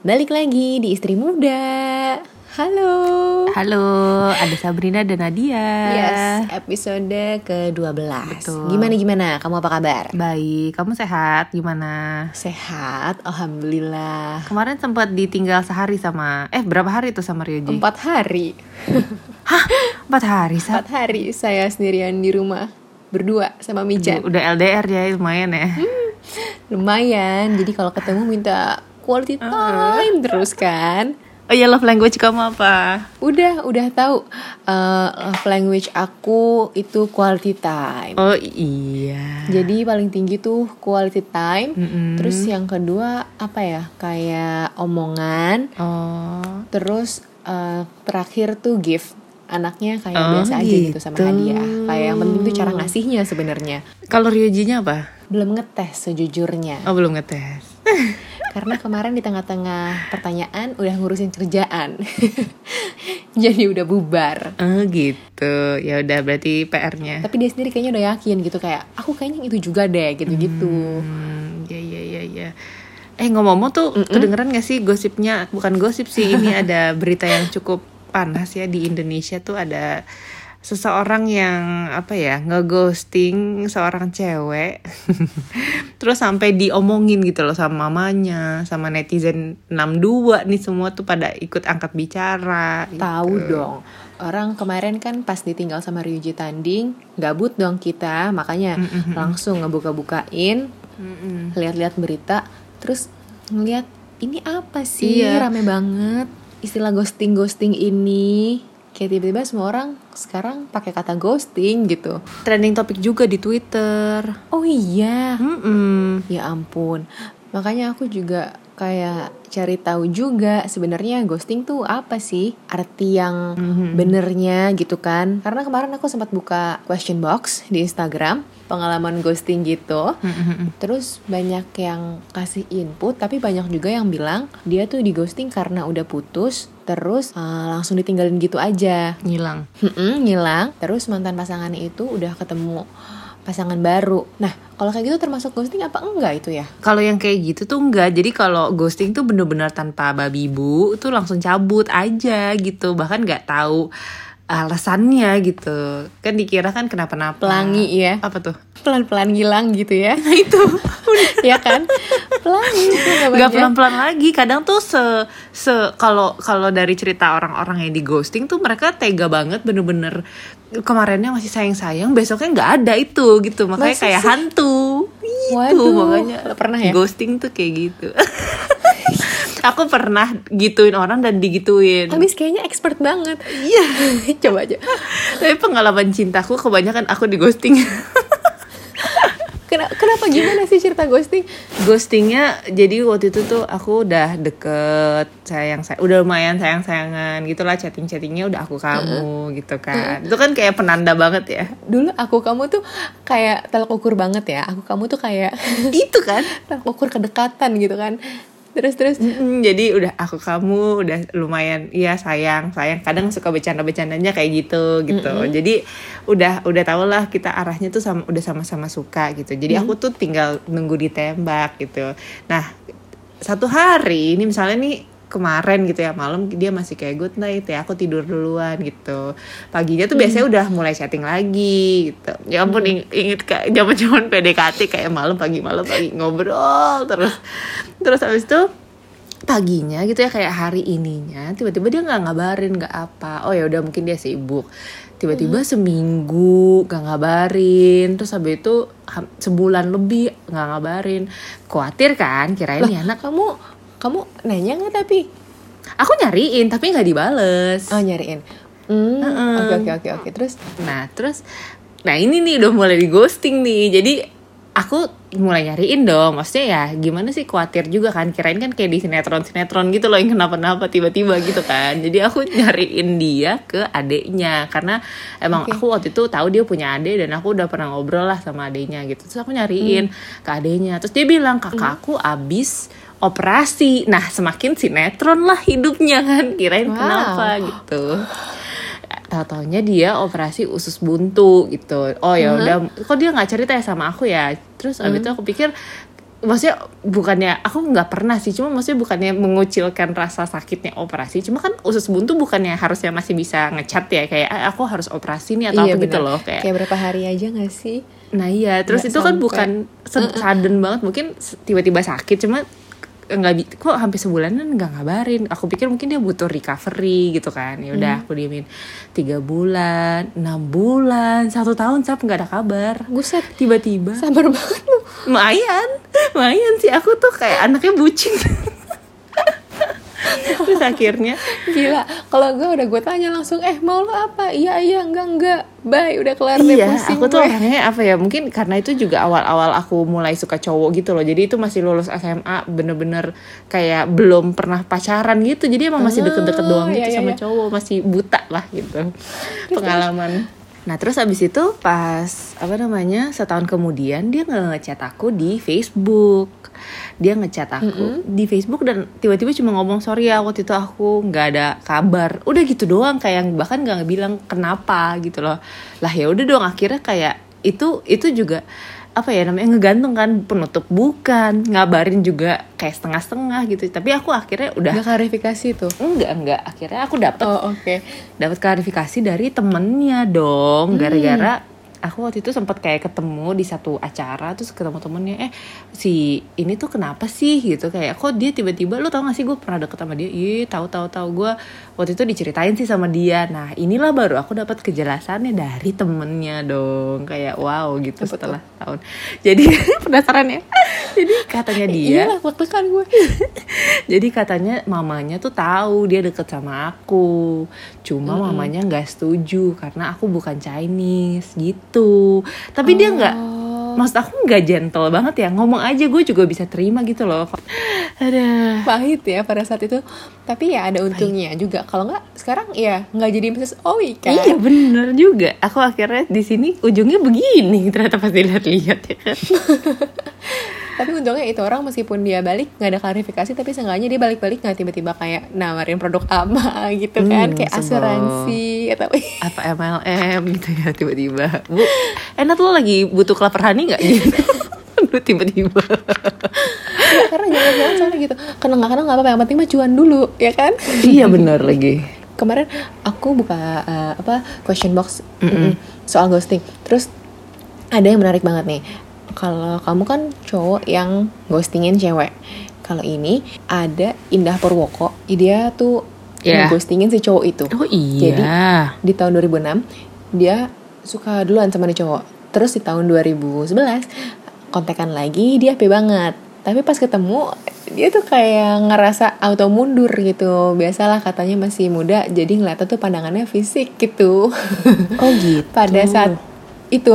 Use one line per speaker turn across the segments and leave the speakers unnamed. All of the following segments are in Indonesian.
Balik lagi di Istri Muda. Halo.
Halo, ada Sabrina dan Nadia.
Yes, episode ke-12.
Betul.
Gimana gimana? Kamu apa kabar?
Baik, kamu sehat? Gimana?
Sehat, alhamdulillah.
Kemarin sempat ditinggal sehari sama eh berapa hari tuh sama Ryoji?
Empat hari.
Hah? Empat hari, Sa?
Empat hari saya sendirian di rumah berdua sama Mijan.
Udah LDR ya, lumayan ya.
Lumayan. Jadi kalau ketemu minta quality time terus kan.
Oh iya, love language kamu apa?
Udah, udah tahu eh, love language aku itu quality time.
Oh iya.
Jadi paling tinggi tuh quality time.
Mm-mm.
Terus yang kedua apa ya? Kayak omongan.
Oh.
Terus eh, terakhir tuh gift. Anaknya kayak
Oh,
biasa aja gitu sama
gitu.
hadiah. Kayak yang penting tuh cara ngasihnya sebenarnya.
Kalau Ryojinya apa?
Belum ngetes sejujurnya.
Oh, belum ngetes.
Karena kemarin di tengah-tengah pertanyaan udah ngurusin kerjaan. Jadi udah bubar.
Oh gitu. Ya udah berarti PR-nya.
Tapi dia sendiri kayaknya udah yakin gitu kayak aku kayaknya itu juga deh gitu-gitu.
Hmm, ya ya ya ya. Eh ngomong-ngomong tuh kedengeran gak sih gosipnya? Bukan gosip sih, ini ada berita yang cukup panas ya di Indonesia tuh ada seseorang yang apa ya ngeghosting seorang cewek terus sampai diomongin gitu loh sama mamanya sama netizen 62 nih semua tuh pada ikut angkat bicara gitu.
Tahu dong. Orang kemarin kan pas ditinggal sama Ryuji Tanding, gabut dong kita, makanya langsung ngebuka-bukain,
Mm-mm.
lihat-lihat berita, terus ngeliat ini apa sih
Iya.
rame banget istilah ghosting-ghosting ini. Kayak tiba-tiba semua orang sekarang pakai kata ghosting gitu.
trending topik juga di Twitter
Oh iya,
Mm-mm.
ya ampun. Makanya aku juga kayak cari tahu juga sebenarnya ghosting tuh apa sih? Arti yang
Mhm.
benernya gitu kan. Karena kemarin aku sempat buka question box di Instagram, pengalaman ghosting gitu.
Mm-mm.
Terus banyak yang kasih input, tapi banyak juga yang bilang dia tuh di ghosting karena udah putus, terus uh, langsung ditinggalin gitu aja.
ngilang
Mm-mm, ngilang terus mantan pasangannya itu udah ketemu pasangan baru nah kalau kayak gitu termasuk ghosting apa enggak itu ya
Kalau yang kayak gitu tuh enggak. Jadi kalau ghosting tuh bener-bener tanpa babi bu, tuh langsung cabut aja gitu. Bahkan nggak tahu alasannya gitu. Kan dikira kan kenapa-napa.
pelangi ya
Apa tuh?
pelan-pelan ngilang gitu ya
Nah itu
ya kan pelangi
nggak pelan-pelan lagi. Kadang tuh se se kalau kalau dari cerita orang-orang yang di ghosting tuh mereka tega banget bener-bener kemarinnya masih sayang-sayang, besoknya nggak ada itu gitu. Makanya
Masa
kayak
sih?
hantu. Itu
Waduh,
makanya
pernah ya?
ghosting tuh kayak gitu. Aku pernah gituin orang dan digituin.
Habis kayaknya expert banget.
Iya.
coba aja.
Tapi pengalaman cintaku kebanyakan aku di ghosting.
kenapa, kenapa? Gimana sih cerita ghosting?
Ghostingnya jadi waktu itu tuh aku udah deket sayang saya udah lumayan sayang sayangan gitulah chatting chattingnya udah aku kamu gitu kan. Itu kan kayak penanda banget ya.
Dulu aku kamu tuh kayak telak ukur banget ya. Aku kamu tuh kayak
itu kan?
telak ukur kedekatan gitu kan terus terus?
Mm, jadi udah aku kamu udah lumayan iya sayang sayang. Kadang suka bercanda bercandanya kayak gitu gitu. Jadi udah udah tau lah kita arahnya tuh sama udah sama-sama suka gitu. Jadi aku tuh tinggal nunggu ditembak gitu. Nah satu hari ini misalnya nih kemarin gitu ya malam dia masih kayak good night ya aku tidur duluan gitu. Paginya tuh biasanya udah mulai chatting lagi gitu. Ya ampun ing- inget kayak zaman zaman PDKT kayak malam pagi malam pagi ngobrol terus. Terus habis itu paginya gitu ya kayak hari ininya tiba-tiba dia nggak ngabarin nggak apa. Oh ya udah mungkin dia sibuk. Tiba-tiba seminggu nggak ngabarin terus habis itu sebulan lebih nggak ngabarin. Khawatir kan kirain nih anak
kamu kamu nanya nggak tapi?
Aku nyariin tapi nggak dibales.
Oh nyariin. Hmm oke oke oke oke. Terus?
Nah terus nah ini nih udah mulai di ghosting nih. Jadi aku mulai nyariin dong. Maksudnya ya gimana sih khawatir juga kan? Kirain kan kayak di sinetron sinetron gitu loh yang kenapa-napa tiba-tiba gitu kan. Jadi aku nyariin dia ke adeknya. Karena emang
Oke.
aku waktu itu tahu dia punya adek dan aku udah pernah ngobrol lah sama adeknya gitu. Terus aku nyariin ke adeknya. Terus dia bilang kakakku abis operasi. Nah semakin sinetron lah hidupnya kan kirain
Wow.
kenapa gitu. Tahu taunya dia operasi usus buntu gitu. Oh ya udah kok dia nggak cerita ya sama aku ya? Terus abis itu aku pikir maksudnya bukannya aku nggak pernah sih cuma maksudnya bukannya mengucilkan rasa sakitnya operasi cuma kan usus buntu bukannya harusnya masih bisa ngecat ya kayak "Ah, aku harus operasi nih atau
Iya,
apa gitu loh kayak
kayak berapa hari aja gak sih?
Nah iya, terus
Nggak
itu kan
sampai.
bukan se- sudden banget, mungkin tiba-tiba sakit, cuma nggak kok hampir sebulanan nggak ngabarin. Aku pikir mungkin dia butuh recovery gitu kan. Ya udah aku diemin tiga bulan, enam bulan, satu tahun sap nggak ada kabar.
buset
Tiba-tiba,
sabar banget lu
lumayan, lumayan sih aku tuh kayak anaknya bucin. terus akhirnya
Gila, kalau gue udah gue tanya langsung, eh mau lo apa? Iya iya enggak enggak, bye udah kelar deh
Iya,
pusing
aku tuh
gue.
orangnya apa ya? Mungkin karena itu juga awal-awal aku mulai suka cowok gitu loh. Jadi itu masih lulus SMA, bener-bener kayak belum pernah pacaran gitu. Jadi emang masih deket-deket doang
iya,
gitu
iya,
sama
iya.
cowok, masih buta lah gitu pengalaman. Nah terus abis itu pas apa namanya setahun kemudian dia ngechat aku di Facebook, dia ngechat aku di Facebook dan tiba-tiba cuma ngomong sorry ya waktu itu aku nggak ada kabar, udah gitu doang kayak bahkan nggak bilang kenapa gitu loh. Lah ya udah dong akhirnya kayak itu itu juga apa ya namanya ngegantung kan penutup bukan ngabarin juga kayak setengah-setengah gitu tapi aku akhirnya udah
Udah klarifikasi tuh.
enggak enggak akhirnya aku dapet
Oh oke.
dapat klarifikasi dari temennya dong gara-gara aku waktu itu sempat kayak ketemu di satu acara terus ketemu temennya eh si ini tuh kenapa sih gitu kayak kok dia tiba-tiba lo tau gak sih gue pernah deket sama dia iya tahu tahu tahu gue waktu itu diceritain sih sama dia nah inilah baru aku dapat kejelasannya dari temennya dong kayak wow gitu
tuh?
setelah tahun jadi penasaran ya jadi katanya dia
Iya lah, kan gue.
jadi katanya mamanya tuh tahu dia deket sama aku. Cuma mamanya nggak setuju karena aku bukan Chinese gitu. Tapi dia nggak
Oh.
maksud aku nggak gentle banget ya. Ngomong aja gue juga bisa terima gitu loh. Ada.
Pahit ya pada saat itu. Tapi ya ada untungnya juga. Kalau nggak sekarang ya nggak jadi Mrs. Owi kan.
Iya bener juga. Aku akhirnya di sini ujungnya begini ternyata pas dilihat-lihat ya kan.
Tapi untungnya itu orang meskipun dia balik nggak ada klarifikasi tapi seenggaknya dia balik-balik nggak tiba-tiba kayak nawarin produk apa gitu kan
Hmm,
kayak asuransi atau
Apa MLM gitu ya tiba-tiba. Bu, enak lo lagi butuh kelapar honey nggak gitu? Lu tiba-tiba.
karena jangan-jangan soalnya gitu kena nggak kena nggak apa-apa yang penting mah cuan dulu ya kan
iya bener lagi.
kemarin aku buka uh, apa question box mm, soal ghosting terus ada yang menarik banget nih kalau kamu kan cowok yang ghostingin cewek kalau ini ada Indah Purwoko dia tuh
Iya.
ghostingin si cowok itu
Oh iya.
Jadi, di tahun 2006 dia suka duluan sama nih cowok terus di tahun 2011 kontekan lagi dia happy banget tapi pas ketemu dia tuh kayak ngerasa auto mundur gitu biasalah katanya masih muda jadi ngeliatnya tuh pandangannya fisik gitu
oh gitu.
pada saat itu.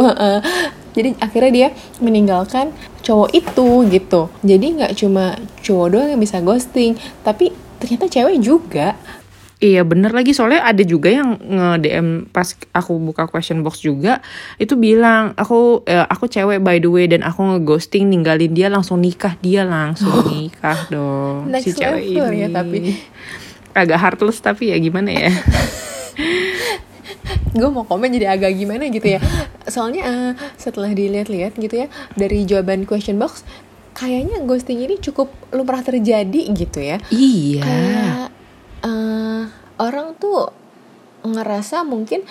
Jadi akhirnya dia meninggalkan cowok itu gitu. Jadi nggak cuma cowok doang yang bisa ghosting tapi ternyata cewek juga.
Iya bener lagi. Soalnya ada juga yang nge DM pas aku buka question box juga itu bilang aku eh, aku cewek by the way dan aku ngeghosting ninggalin dia langsung nikah. Dia langsung nikah dong
Next
si cewek
level
ini.
ya, tapi.
agak heartless tapi ya gimana ya
gue mau komen jadi agak gimana gitu ya. Soalnya eh, setelah dilihat-lihat gitu ya dari jawaban question box kayaknya ghosting ini cukup lumrah terjadi gitu ya.
Iya.
Kayak eh, orang tuh ngerasa mungkin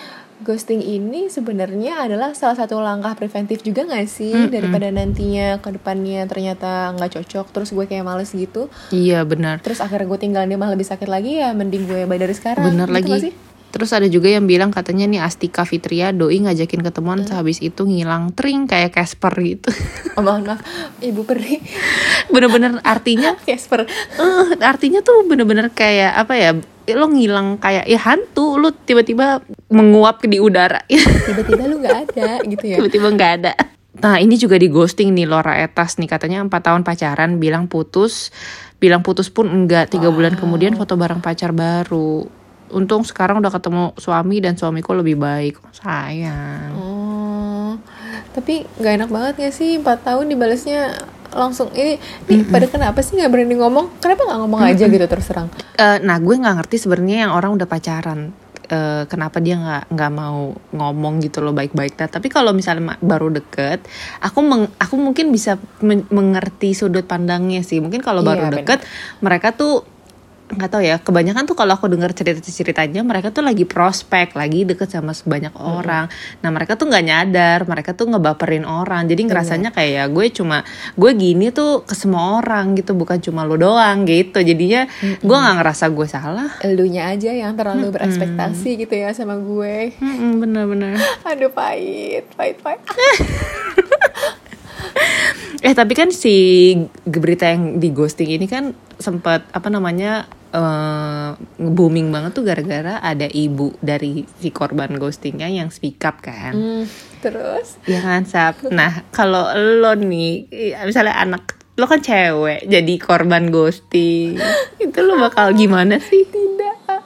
ghosting ini sebenarnya adalah salah satu langkah preventif juga gak sih?
Mm-mm.
daripada nantinya ke depannya ternyata nggak cocok terus gue kayak males gitu.
Iya benar.
Terus akhirnya gue tinggalin dia malah lebih sakit lagi ya mending gue bye dari sekarang.
Bener
gitu
lagi.
nggak sih?
Terus ada juga yang bilang katanya nih Astika Fitria doi ngajakin ketemuan sehabis itu ngilang tring kayak Casper gitu.
oh mohon maaf. Ibu peri.
Bener-bener artinya
Casper.
Eh artinya tuh bener-bener kayak apa ya lo ngilang kayak ya hantu lo tiba-tiba menguap di udara.
Tiba-tiba lu nggak ada gitu ya?
Tiba-tiba nggak ada. Nah ini juga di ghosting nih Laura Etas nih katanya empat tahun pacaran bilang putus bilang putus pun enggak tiga bulan kemudian foto bareng pacar baru untung sekarang udah ketemu suami dan suamiku lebih baik. Sayang.
Oh tapi nggak enak banget gak sih? Empat tahun dibalasnya langsung. Ini nih pada kenapa sih nggak berani ngomong? Kenapa nggak ngomong aja gitu terus terang?
Eh, nah gue nggak ngerti sebenarnya yang orang udah pacaran eh, kenapa dia nggak nggak mau ngomong gitu loh baik-baik nah, tapi kalau misalnya baru deket aku meng- aku mungkin bisa men- mengerti sudut pandangnya sih. Mungkin kalau
Iya,
baru
benar.
deket mereka tuh nggak tahu ya kebanyakan tuh kalau aku dengar cerita ceritanya mereka tuh lagi prospek lagi deket sama sebanyak orang. Nah mereka tuh nggak nyadar mereka tuh ngebaperin orang. Jadi ngerasanya kayak ya gue cuma gue gini tuh ke semua orang gitu bukan cuma lo doang gitu. Jadinya gue nggak ngerasa gue salah.
Elunya aja yang terlalu berekspektasi gitu ya sama gue.
Mm-mm, bener-bener.
Aduh pahit, pahit, pahit.
Eh tapi kan si berita yang di ghosting ini kan sempat apa namanya eh, booming banget tuh gara-gara ada ibu dari si korban ghostingnya yang speak up kan.
Hmm, terus?
Ya kan Sap. Nah kalau lo nih misalnya anak lo kan cewek jadi korban ghosting itu lo bakal gimana sih?
Tidak.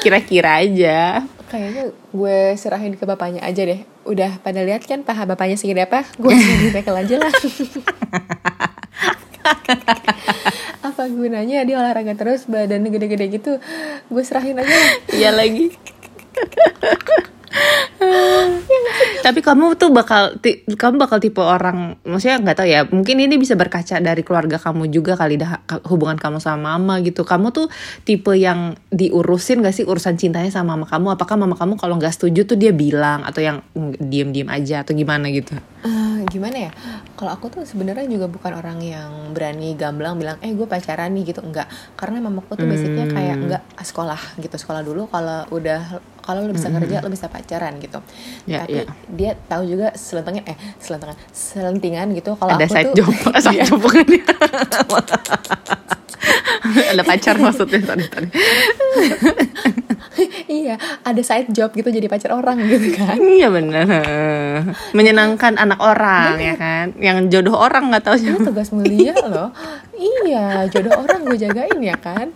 Kira-kira aja.
Kayaknya gue serahin ke bapaknya aja deh. Udah pada lihat kan paha bapaknya segede apa? Gue serahin bekel aja lah. apa gunanya dia olahraga terus badan gede-gede gitu gue serahin aja.
Iya lagi. Tapi kamu tuh bakal kamu bakal tipe orang maksudnya nggak tahu ya mungkin ini bisa berkaca dari keluarga kamu juga kali dah hubungan kamu sama mama gitu. Kamu tuh tipe yang diurusin gak sih urusan cintanya sama mama kamu? Apakah mama kamu kalau nggak setuju tuh dia bilang atau yang mm, diem-diem aja atau gimana gitu?
Eh, gimana ya? Kalau aku tuh sebenarnya juga bukan orang yang berani gamblang bilang eh gue pacaran nih gitu. Enggak karena mamaku tuh basicnya kayak enggak ah, sekolah gitu. Sekolah dulu kalau udah kalau lo bisa kerja lo bisa pacaran gitu
Ya,
tapi
ya.
dia tahu juga selentingan eh selentingan selentingan gitu kalau
ada
aku
side
tuh
job side
Iya.
job bukan ya? ada pacar maksudnya sorry, sorry.
iya ada side job gitu jadi pacar orang gitu kan.
Iya bener. Menyenangkan anak orang ya kan? Yang jodoh orang gak tahu siapa.
Tugas mulia loh. Iya jodoh orang gue jagain ya kan?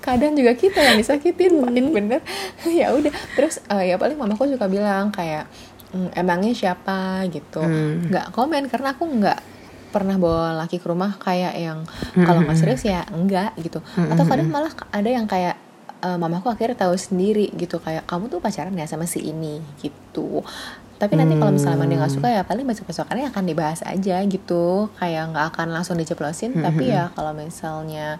Kadang juga kita yang disakitin pahit bener. Ya udah terus eh, ya paling mamaku suka bilang kayak "Hmm, emangnya siapa? gitu.
Hmm.
nggak komen karena aku nggak pernah bawa laki ke rumah kayak yang kalau nggak serius ya enggak gitu. Atau kadang malah ada yang kayak eh, mamaku akhirnya tahu sendiri gitu kayak kamu tuh pacaran ya sama si ini? Gitu. Tapi nanti kalau misalnya dia nggak suka ya paling besok besokannya akan dibahas aja gitu. Kayak nggak akan langsung diceplosin tapi ya kalau misalnya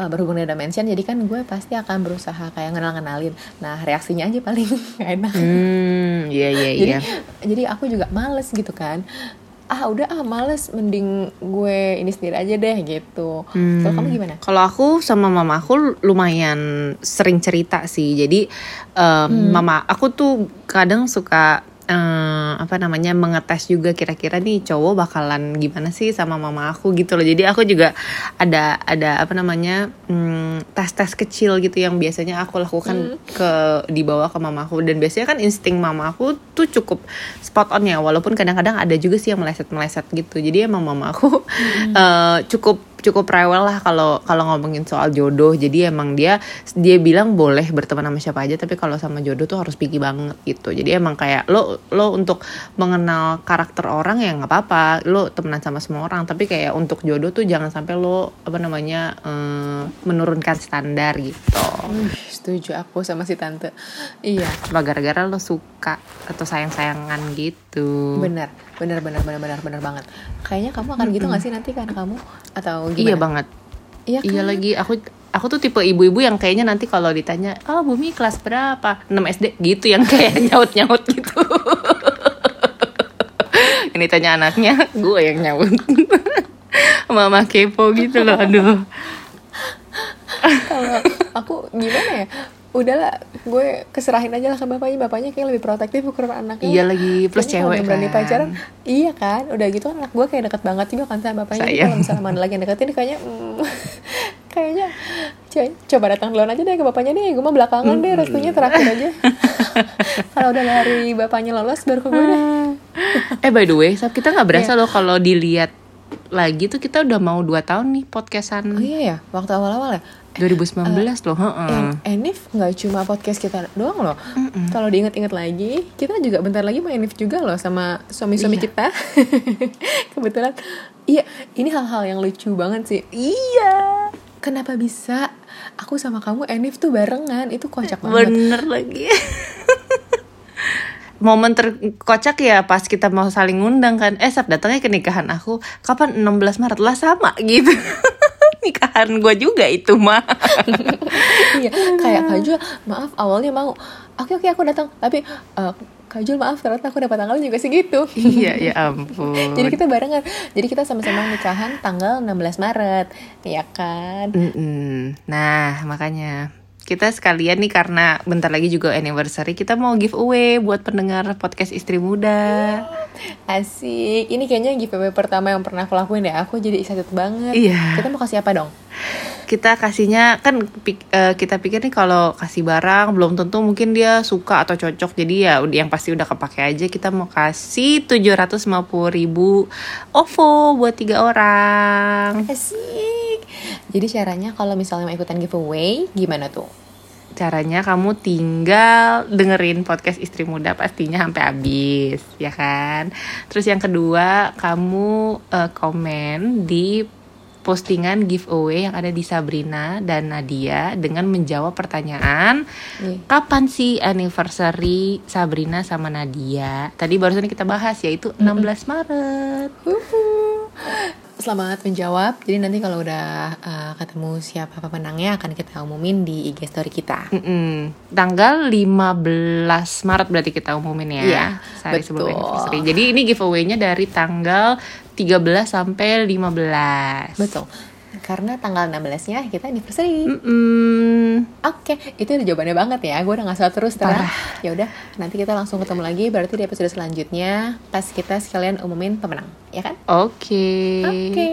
eh, berhubung dengan mention jadi kan gue pasti akan berusaha kayak kenal kenalin nah reaksinya aja paling nggak enak.
Hmm Iya iya
jadi
iya.
jadi aku juga males gitu kan ah udah ah males mending gue ini sendiri aja deh gitu
Hmm.
kalau kamu gimana
Kalau aku sama mama aku lumayan sering cerita sih. Jadi em, mama aku tuh kadang suka eh, apa namanya mengetes juga kira-kira nih cowok bakalan gimana sih sama mama aku gitu loh. Jadi aku juga ada ada apa namanya hmm, tes-tes kecil gitu yang biasanya aku lakukan ke dibawa ke mama aku dan biasanya kan insting mama aku tuh cukup spot on ya walaupun kadang-kadang ada juga sih yang meleset-meleset gitu. Jadi emang mama aku eh, cukup cukup rewel lah kalau kalau ngomongin soal jodoh. Jadi emang dia dia bilang boleh berteman sama siapa aja tapi kalau sama jodoh tuh harus picky banget gitu. Jadi emang kayak lo lo untuk mengenal karakter orang ya nggak apa-apa. Lo temenan sama semua orang tapi kayak untuk jodoh tuh jangan sampai lo apa namanya eh, menurunkan standar gitu.
Setuju aku sama si tante. Iya.
Cuma gara-gara lo suka atau sayang-sayangan gitu?
Benar benar benar benar benar banget. Kayaknya kamu akan gitu nggak sih nanti kan kamu? Atau gimana
iya banget
iya kan?
Iya lagi aku aku tuh tipe ibu-ibu yang kayaknya nanti kalau ditanya, "Oh, Bumi kelas berapa?" 6 SD gitu yang kayak nyaut-nyaut gitu. Ini tanya anaknya, gue yang nyaut. Mama kepo gitu loh, aduh.
kalau aku gimana ya udahlah gue keserahin aja lah ke bapaknya. Bapaknya kayak lebih protektif ukuran anaknya.
Iya lagi, plus
kalau
cewek
berani
kan.
pacaran iya kan? Udah gitu kan anak gue kayak deket banget juga kan sama bapaknya. Jadi kalau misalnya mana lagi yang deketin kayaknya mm, kayaknya co- coba datang duluan aja deh ke bapaknya deh. Gue mah belakangan deh restunya terakhir aja. Kalau udah dari bapaknya lolos baru ke gue deh.
Eh by the way, Sab, kita nggak berasa loh kalau dilihat lagi tuh kita udah mau 2 tahun nih podcastan
oh iya ya waktu awal-awal ya
2019 loh, heeh.
yang Enif nggak cuma podcast kita doang loh. Kalau diinget-inget lagi, kita juga bentar lagi mau Enif juga loh sama suami-suami
Iya.
kita. Kebetulan, iya ini hal-hal yang lucu banget sih.
Iya.
kenapa bisa aku sama kamu Enif tuh barengan itu kocak banget
Bener lagi. Momen terkocak ya pas kita mau saling ngundang kan. Eh, Sap datangnya ke nikahan aku. Kapan? 16 Maret lah sama gitu. nikahan gue juga itu mah.
iya kayak Kak Jul maaf awalnya mau oke oke aku datang tapi eh, Kak Jul maaf ternyata aku dapat tanggal juga segitu
iya, ya ampun.
jadi kita barengan jadi kita sama-sama nikahan tanggal 16 Maret ya kan
Mm-mm. Nah, makanya kita sekalian nih karena bentar lagi juga anniversary, kita mau giveaway buat pendengar podcast Istri Muda.
asik ini kayaknya giveaway pertama yang pernah aku lakuin deh aku jadi excited banget
Iya.
kita mau kasih apa dong
Kita kasihnya kan pik- eh, kita pikir nih kalau kasih barang belum tentu mungkin dia suka atau cocok. Jadi ya yang pasti udah kepake aja. Kita mau kasih 750 ribu OVO buat tiga orang.
asik jadi caranya kalau misalnya mau ikutan giveaway gimana tuh
Caranya kamu tinggal dengerin podcast Istri Muda pastinya sampai habis, ya kan? Terus yang kedua, kamu eh, komen di postingan giveaway yang ada di Sabrina dan Nadia dengan menjawab pertanyaan
Nih.
kapan sih anniversary Sabrina sama Nadia? Tadi barusan kita bahas yaitu 16 Maret.
Uhuh. Selamat menjawab. Jadi nanti kalau udah uh, ketemu siapa pemenangnya akan kita umumin di IG story kita.
Mm-mm. Tanggal 15 Maret berarti kita umumin ya.
Iya,
Sehari sebelum
betul.
anniversary. Jadi ini giveaway-nya dari tanggal 13 sampai 15.
Betul. Karena tanggal 16-nya kita anniversary.
Mm-mm.
Oke, itu udah jawabannya banget ya. Gue udah nggak salah terus terang.
Parah.
Ya udah, nanti kita langsung ketemu lagi. Berarti di episode selanjutnya pas kita sekalian umumin pemenang, ya kan?
Oke.
Oke.